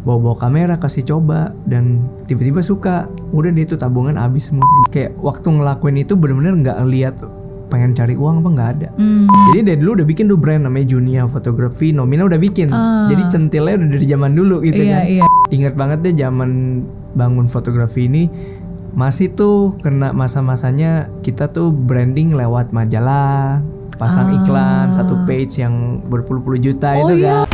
bawa-bawa kamera kasih coba dan tiba-tiba suka udah dia itu tabungan habis semua kayak waktu ngelakuin itu bener-bener nggak ngeliat pengen cari uang apa nggak ada Hmm. jadi dari dulu udah bikin tuh brand namanya Junia Fotografi nominal udah bikin Ah. jadi centilnya udah dari zaman dulu gitu Iya, kan iya. ingat banget deh zaman bangun fotografi ini masih tuh kena masa-masanya kita tuh branding lewat majalah pasang Ah. iklan satu page yang berpuluh-puluh juta Oh itu iya. kan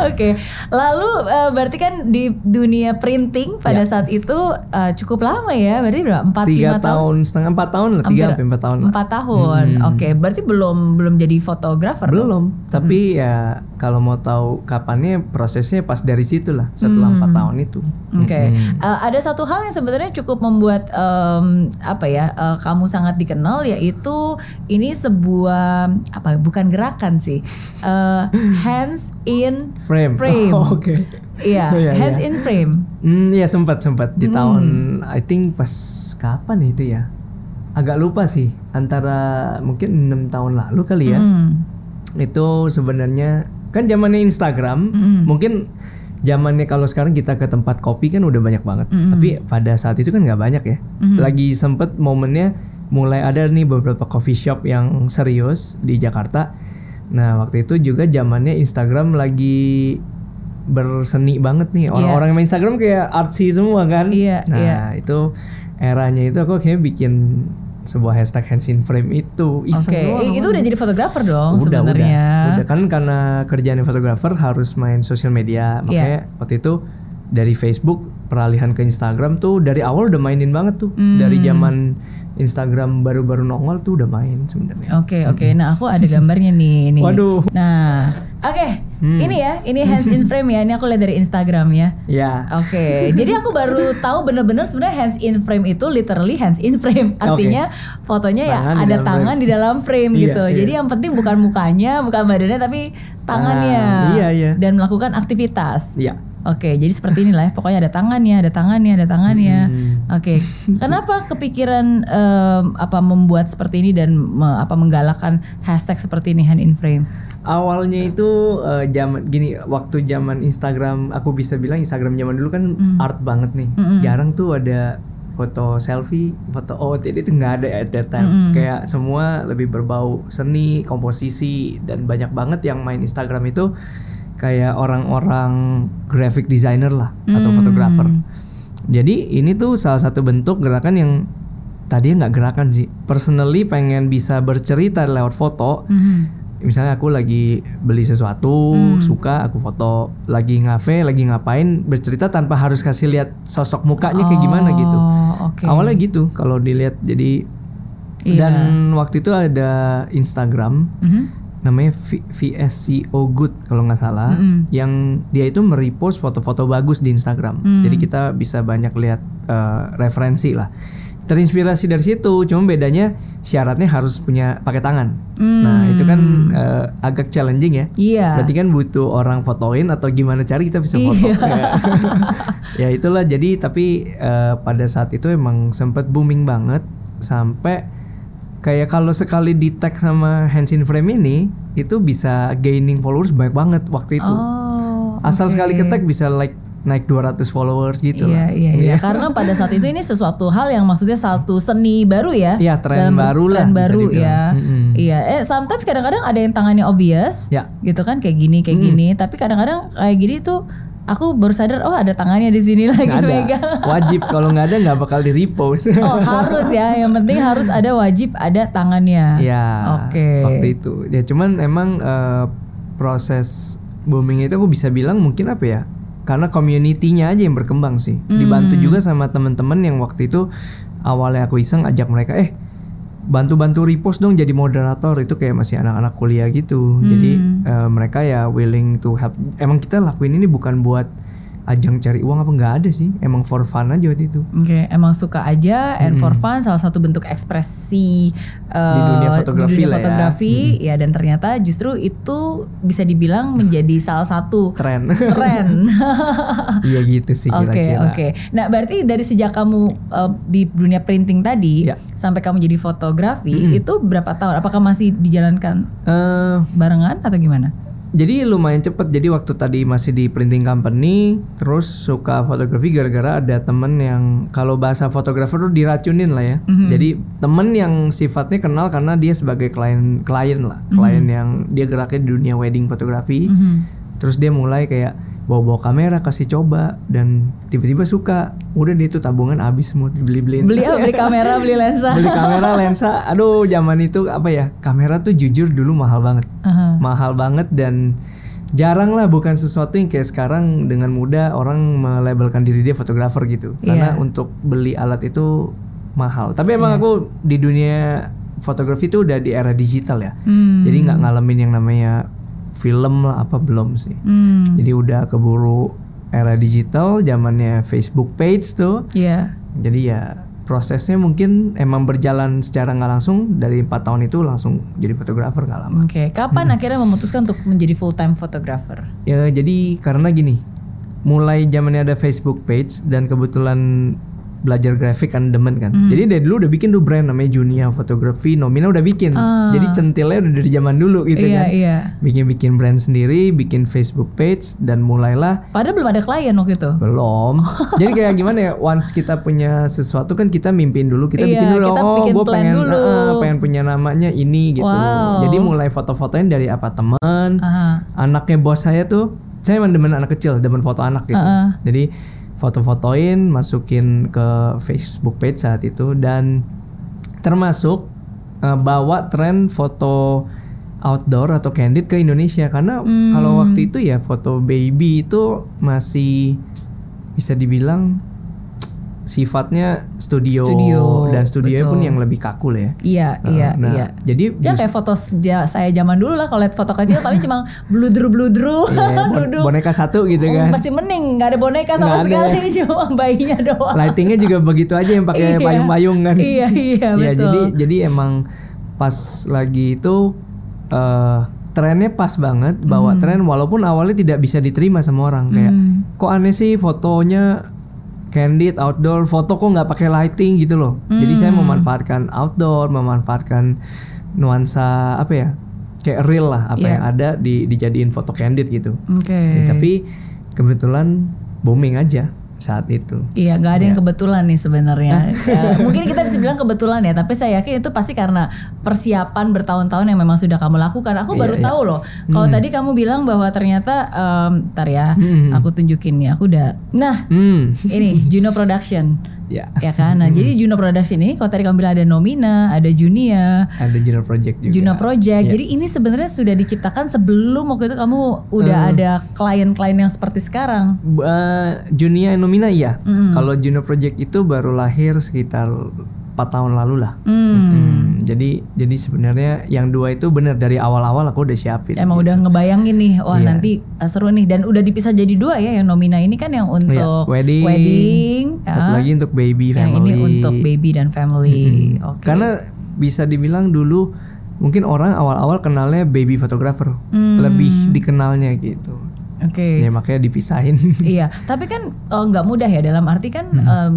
Oke, lalu eh, berarti kan di dunia printing pada Ya. saat itu eh, cukup lama ya, berarti udah empat tiga tahun. tahun setengah empat tahun lah tiga sampai empat tahun. Empat tahun, Hmm. oke. Berarti belum belum jadi fotografer. dong? belum tapi ya kalau mau tahu kapannya prosesnya pas dari situ lah setelah empat tahun itu Oke, Mm-mm. Eh, ada satu hal yang sebenarnya cukup membuat em, apa ya eh, kamu sangat dikenal yaitu ini sebuah apa bukan gerakan sih, Eh, hands in frame frame. Oh, oke Iya, Oh, iya, hands iya. in frame. Hmm, ya sempat sempat di Hmm. tahun I think pas kapan itu ya? Agak lupa sih, antara mungkin enam tahun lalu kali ya. Hmm. Itu sebenarnya kan zamannya Instagram, Mm-mm. mungkin zamannya kalau sekarang kita ke tempat kopi kan udah banyak banget. Mm-mm. Tapi pada saat itu kan nggak banyak ya. Mhm. Lagi sempet momennya mulai ada nih beberapa coffee shop yang serius di Jakarta. Nah waktu itu juga zamannya Instagram lagi berseni banget nih orang-orang yang main Instagram kayak artsy semua kan. Iya, Nah iya. itu eranya itu aku kayaknya bikin sebuah hashtag hands in frame itu Oke, iseng doang. itu udah jadi fotografer dong udah, sebenarnya. Udah, udah kan karena kerjaan fotografer harus main sosial media. Iya. Makanya waktu itu dari Facebook peralihan ke Instagram tuh dari awal udah mainin banget tuh. Hmm. Dari zaman Instagram baru-baru nongol tuh udah main sebenarnya. Oke oke, nah aku ada gambarnya nih ini. Waduh. Nah, oke, Hmm. ini ya, ini hands in frame ya. Ini aku lihat dari Instagram ya. Ya. Oke, jadi aku baru tahu bener-bener sebenarnya hands in frame itu literally hands in frame. Artinya fotonya ya Tangan di ada tangan frame. di dalam frame Iya, gitu. iya. Jadi yang penting bukan mukanya, bukan badannya, tapi tangannya. Ah, iya, iya. Dan melakukan aktivitas. Iya. Oke, jadi seperti inilah ya. Pokoknya ada tangannya, ada tangannya, ada tangannya. Hmm. Oke, kenapa kepikiran em, apa membuat seperti ini dan me- apa menggalakkan hashtag seperti ini hand in frame? Awalnya itu eh, zaman gini waktu zaman Instagram aku bisa bilang Instagram zaman dulu kan Hmm. art banget nih. Mm-mm. Jarang tuh ada foto selfie, foto OOTD itu nggak ada at that time. Mm-mm. Kayak semua lebih berbau seni, komposisi dan banyak banget yang main Instagram itu kayak orang-orang graphic designer lah atau Hmm. fotografer. Jadi ini tuh salah satu bentuk gerakan yang tadinya nggak gerakan sih. Personally pengen bisa bercerita lewat foto Mhm. misalnya aku lagi beli sesuatu Hmm. suka aku foto lagi ngafe lagi ngapain bercerita tanpa harus kasih lihat sosok mukanya kayak gimana gitu Oh, Oke. awalnya gitu kalau dilihat jadi Iya. dan waktu itu ada Instagram Mhm. Namanya V- VSCO Good kalau nggak salah Mm-mm. yang dia itu merepost foto-foto bagus di Instagram Hmm. jadi kita bisa banyak lihat eh, referensi lah terinspirasi dari situ cuma bedanya syaratnya harus punya pakai tangan Nah itu kan Hmm. eh, agak challenging ya. Iya. Berarti kan butuh orang fotoin atau gimana cari kita bisa foto. Iya. ya itulah jadi tapi eh, pada saat itu emang sempat booming banget sampai kayak kalau sekali di tag sama hands in frame ini itu bisa gaining followers banyak banget waktu itu. Oh. Asal oke. sekali ke tag bisa like naik 200 followers gitu Iya lah. iya iya. Karena pada saat itu ini sesuatu hal yang maksudnya satu seni baru ya. Iya, tren Dalam baru lah Tren baru ya. Mm-mm. Iya. Eh sometimes kadang-kadang ada yang tangannya obvious. Ya. Gitu kan kayak gini kayak Mm. gini. Tapi kadang-kadang kayak gini tuh aku baru sadar oh ada tangannya di sini lagi Nggak ada. megang. Wajib kalau nggak ada nggak bakal di repost. Oh harus ya. Yang penting harus ada wajib ada tangannya. Ya, Oke. waktu itu. Ya cuman emang eh, proses booming itu aku bisa bilang mungkin apa ya? Karena community-nya aja yang berkembang sih. Dibantu Hmm. juga sama teman-teman yang waktu itu awalnya aku iseng ajak mereka, eh bantu-bantu repost dong jadi moderator itu kayak masih anak-anak kuliah gitu. Jadi Hmm. eh, mereka ya willing to help. Emang kita lakuin ini bukan buat ajang cari uang apa nggak ada sih. Emang for fun aja waktu itu. Oke, emang suka aja and for fun salah satu bentuk ekspresi eh, Di dunia fotografi di dunia lah ya. fotografi, ya. dan ternyata justru itu bisa dibilang menjadi salah satu Tren. tren. Iya gitu sih Oke kira-kira. oke. Nah berarti dari sejak kamu eh, di dunia printing tadi Ya. Sampai kamu jadi fotografi Mm-mm. itu berapa tahun? Apakah masih dijalankan Eh, barengan atau gimana? jadi lumayan cepet. Jadi waktu tadi masih di printing company, terus suka fotografi gara-gara ada temen yang kalau bahasa fotografer tuh diracunin lah ya. Mhm. Jadi temen yang sifatnya kenal karena dia sebagai klien klien lah, klien yang dia geraknya di dunia wedding fotografi. Mhm. Terus dia mulai kayak bawa-bawa kamera kasih coba dan tiba-tiba suka. Udah dia tuh tabungan habis semua dibeli-beliin. Beli ah, beli kamera, beli lensa. beli kamera lensa aduh zaman itu apa ya kamera tuh jujur dulu mahal banget Aha. mahal banget dan jarang lah bukan sesuatu yang kayak sekarang dengan mudah orang melabelkan diri dia fotografer gitu karena Iya. untuk beli alat itu mahal tapi emang Iya. aku di dunia fotografi itu udah di era digital ya Hmm. jadi nggak ngalamin yang namanya film lah apa belum sih Hmm. jadi udah keburu era digital zamannya Facebook page tuh Iya. jadi ya prosesnya mungkin emang berjalan secara nggak langsung dari empat tahun itu langsung jadi fotografer nggak lama. Oke, kapan akhirnya memutuskan untuk menjadi full time photographer? Ya jadi karena gini, mulai zamannya ada Facebook page dan kebetulan belajar grafik kan demen kan. Hmm. Jadi dari dulu udah bikin tuh brand namanya Junia Fotografi, Nomina udah bikin. Ah. Jadi centilnya udah dari zaman dulu gitu iya, kan. iya. Bikin-bikin brand sendiri, bikin Facebook page dan mulailah Padahal belum ada klien waktu itu. Belum. Jadi kayak gimana ya? Once kita punya sesuatu kan kita mimpin dulu, kita Iya, bikin dulu. kita oh, bikin gue plan pengen, dulu." ah, pengen punya namanya ini gitu. Wow. Jadi mulai foto-fotoin dari apartemen. Aha. Anaknya bos saya tuh, saya emang demen anak kecil, demen foto anak gitu. Ah, ah. Jadi foto-fotoin, masukin ke Facebook page saat itu dan termasuk eh, bawa tren foto outdoor atau candid ke Indonesia karena Hmm. kalau waktu itu ya foto baby itu masih bisa dibilang sifatnya studio, Studio, dan studionya pun betul. yang lebih kaku lah ya. Iya, Nah, iya, nah, iya. Jadi Ya kayak foto saya zaman dulu lah kalau lihat foto kecil paling cuma bludru-bludru bon- duduk. boneka satu gitu Oh, kan. Masih mending nggak ada boneka sama ada sekali cuma bayinya doang. Lightingnya juga begitu aja yang pakai Iya. payung-payung kan. Iya, iya, Iya, betul. jadi jadi emang pas lagi itu eh trennya pas banget bawa Hmm. tren walaupun awalnya tidak bisa diterima sama orang kayak Hmm. kok aneh sih fotonya candid outdoor foto kok nggak pakai lighting gitu loh. Jadi saya Hmm. memanfaatkan outdoor, memanfaatkan nuansa apa ya? Kayak real lah apa Iya. yang ada di dijadiin foto candid gitu. Oke. Ya, tapi kebetulan booming aja saat itu. Iya, nggak ada yang Iya. kebetulan nih sebenarnya. Ya, mungkin kita bisa bilang kebetulan ya, tapi saya yakin itu pasti karena persiapan bertahun-tahun yang memang sudah kamu lakukan. Aku Iya, baru iya. tahu loh. Kalau Hmm. tadi kamu bilang bahwa ternyata, em, ntar ya, Hmm. aku tunjukin nih. Aku udah, nah Hmm. ini Juno Production, Ya. ya kan? Nah, jadi Juno Production ini, kalau tadi kamu bilang ada Nomina, ada Junia, Ada Juno Project juga. Juno Project. Iya. Jadi ini sebenarnya sudah diciptakan sebelum waktu itu kamu udah Hmm. ada klien-klien yang seperti sekarang. Uh, Junia Nomina iya. Mm. Kalau Juno Project itu baru lahir sekitar 4 tahun lalu lah. Hmm. Hmm, jadi jadi sebenarnya yang dua itu benar dari awal-awal aku udah siapin. Emang gitu. udah ngebayangin nih, wah Iya. nanti uh, seru nih dan udah dipisah jadi dua ya yang nomina ini kan yang untuk Iya, wedding, wedding, Satu ya. lagi untuk baby yang family. ini untuk baby dan family. Mm-mm. Oke. Karena bisa dibilang dulu mungkin orang awal-awal kenalnya baby photographer, Hmm. lebih dikenalnya gitu. Oke. Ya makanya dipisahin. Iya, tapi kan eh, nggak mudah ya dalam arti kan Hmm. em,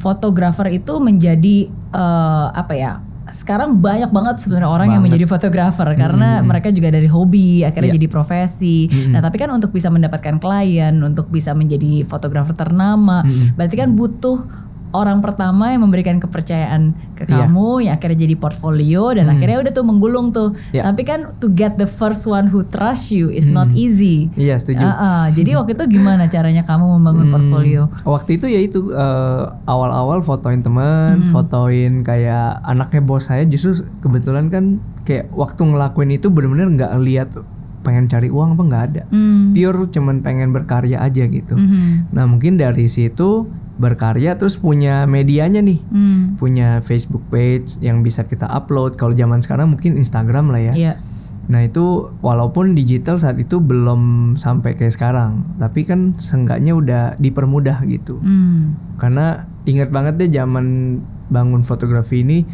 fotografer itu menjadi eh, apa ya? Sekarang banyak banget sebenarnya orang yang Banget. menjadi fotografer karena Hmm. mereka juga dari hobi akhirnya Iya. jadi profesi. Hmm. Nah, tapi kan untuk bisa mendapatkan klien, untuk bisa menjadi fotografer ternama, Hmm. berarti kan butuh orang pertama yang memberikan kepercayaan ke Iya. kamu yang akhirnya jadi portfolio dan Hmm. akhirnya udah tuh menggulung tuh. Iya. Tapi kan to get the first one who trust you is not Hmm. easy. Iya setuju. Ah, ah. Jadi waktu itu gimana caranya kamu membangun Hmm, portfolio? Waktu itu ya itu eh, awal-awal fotoin teman, Hmm. fotoin kayak anaknya bos saya justru kebetulan kan kayak waktu ngelakuin itu bener-bener nggak lihat pengen cari uang apa nggak ada. Hmm. Pure cuman pengen berkarya aja gitu. Mhm. Nah mungkin dari situ berkarya terus punya medianya nih. Hmm. Punya Facebook page yang bisa kita upload. Kalau zaman sekarang mungkin Instagram lah ya. Iya. Nah itu walaupun digital saat itu belum sampai kayak sekarang, tapi kan seenggaknya udah dipermudah gitu. Hmm. Karena ingat banget deh zaman bangun fotografi ini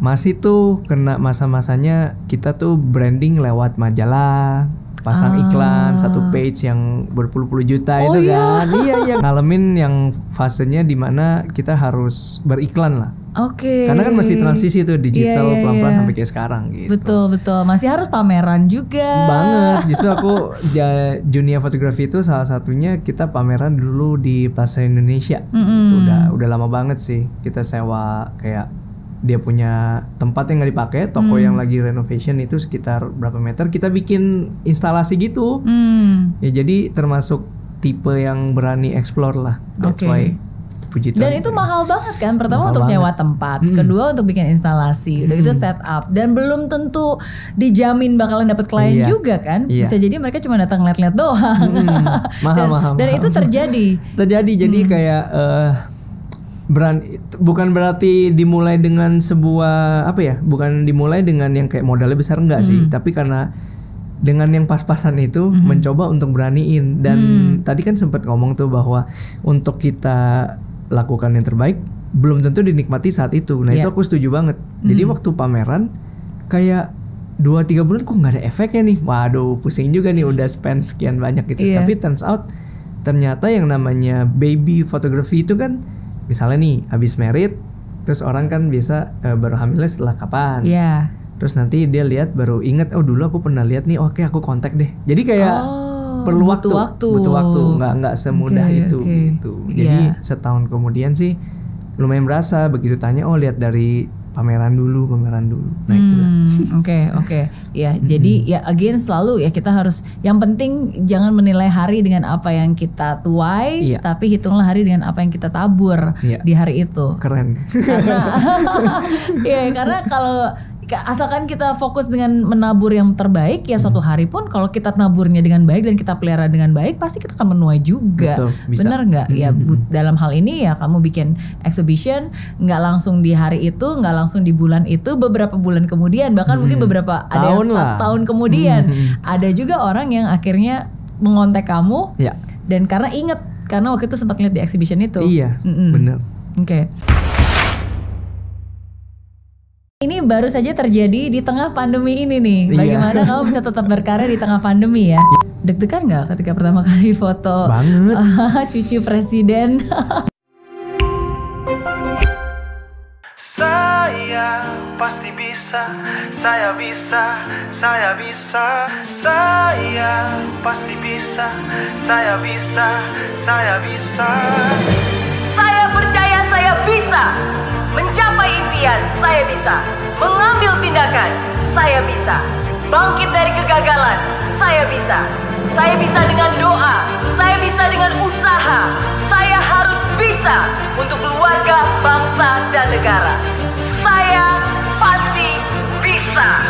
masih tuh kena masa-masanya kita tuh branding lewat majalah, pasang Ah. iklan satu page yang berpuluh-puluh juta Oh itu iya. kan. iya iya. Ngalamin yang fasenya di mana kita harus beriklan lah. Oke. Karena kan masih transisi tuh digital Iya, iya, pelan-pelan iya. sampai kayak sekarang gitu. Betul betul. Masih harus pameran juga. Banget. Justru aku ja, Junia Fotografi itu salah satunya kita pameran dulu di Plaza Indonesia. Mm-mm. Udah udah lama banget sih. Kita sewa kayak dia punya tempat yang nggak dipakai, toko Hmm. yang lagi renovation itu sekitar berapa meter, kita bikin instalasi gitu. Hmm. Ya jadi termasuk tipe yang berani explore lah. That's Oke. why puji Tuhan. Dan itu mahal banget kan. Pertama Mahal untuk banget. nyewa tempat, Mm-mm. kedua untuk bikin instalasi, udah gitu Mm. set up dan belum tentu dijamin bakalan dapat klien Iya. juga kan. Iya. Bisa jadi mereka cuma datang lihat-lihat doang. Mm, mahal, dan, mahal, dan mahal. itu terjadi. terjadi jadi Hmm. kayak eh berani bukan berarti dimulai dengan sebuah apa ya bukan dimulai dengan yang kayak modalnya besar enggak sih Hmm. tapi karena dengan yang pas-pasan itu Mhm. mencoba untuk beraniin dan Hmm. tadi kan sempat ngomong tuh bahwa untuk kita lakukan yang terbaik belum tentu dinikmati saat itu nah itu Iya. aku setuju banget jadi Mhm. waktu pameran kayak dua tiga bulan kok nggak ada efeknya nih waduh pusing juga nih udah spend sekian banyak gitu Iya. tapi turns out ternyata yang namanya baby photography itu kan misalnya nih habis merit terus orang kan biasa eh, baru hamilnya setelah kapan Iya. terus nanti dia lihat baru inget oh dulu aku pernah lihat nih oke aku kontak deh jadi kayak Oh, perlu butuh waktu, waktu. butuh waktu nggak nggak semudah Oke, itu oke. gitu jadi Iya. setahun kemudian sih lumayan berasa begitu tanya oh lihat dari pameran dulu pameran dulu nah itulah Oke oke ya jadi ya again selalu ya kita harus yang penting jangan menilai hari dengan apa yang kita tuai Iya. tapi hitunglah hari dengan apa yang kita tabur Iya. di hari itu keren karena ya karena kalau ka- asalkan kita fokus dengan menabur yang terbaik ya suatu hari pun kalau kita naburnya dengan baik dan kita pelihara dengan baik pasti kita akan menuai juga Betul, bisa. benar nggak ya Mhm. bu- dalam hal ini ya kamu bikin exhibition nggak langsung di hari itu nggak langsung di bulan itu beberapa bulan kemudian bahkan mungkin Mhm. beberapa ada yang Tahun satu lah. tahun kemudian Mhm. ada juga orang yang akhirnya mengontak kamu ya dan karena inget karena waktu itu sempat lihat di exhibition itu iya Mm-mm. bener Oke. Ini baru saja terjadi di tengah pandemi ini nih. Iya. Bagaimana kamu bisa tetap berkarya di tengah pandemi ya? Deg-degan nggak ketika pertama kali foto banget cucu presiden? Saya pasti bisa, saya bisa, saya bisa, saya pasti bisa, saya bisa, saya bisa. Saya percaya saya bisa mencapai impian. Saya bisa mengambil tindakan. Saya bisa bangkit dari kegagalan. Saya bisa. Saya bisa dengan doa. Saya bisa dengan usaha. Saya harus bisa untuk keluarga, bangsa, dan negara. Saya pasti bisa.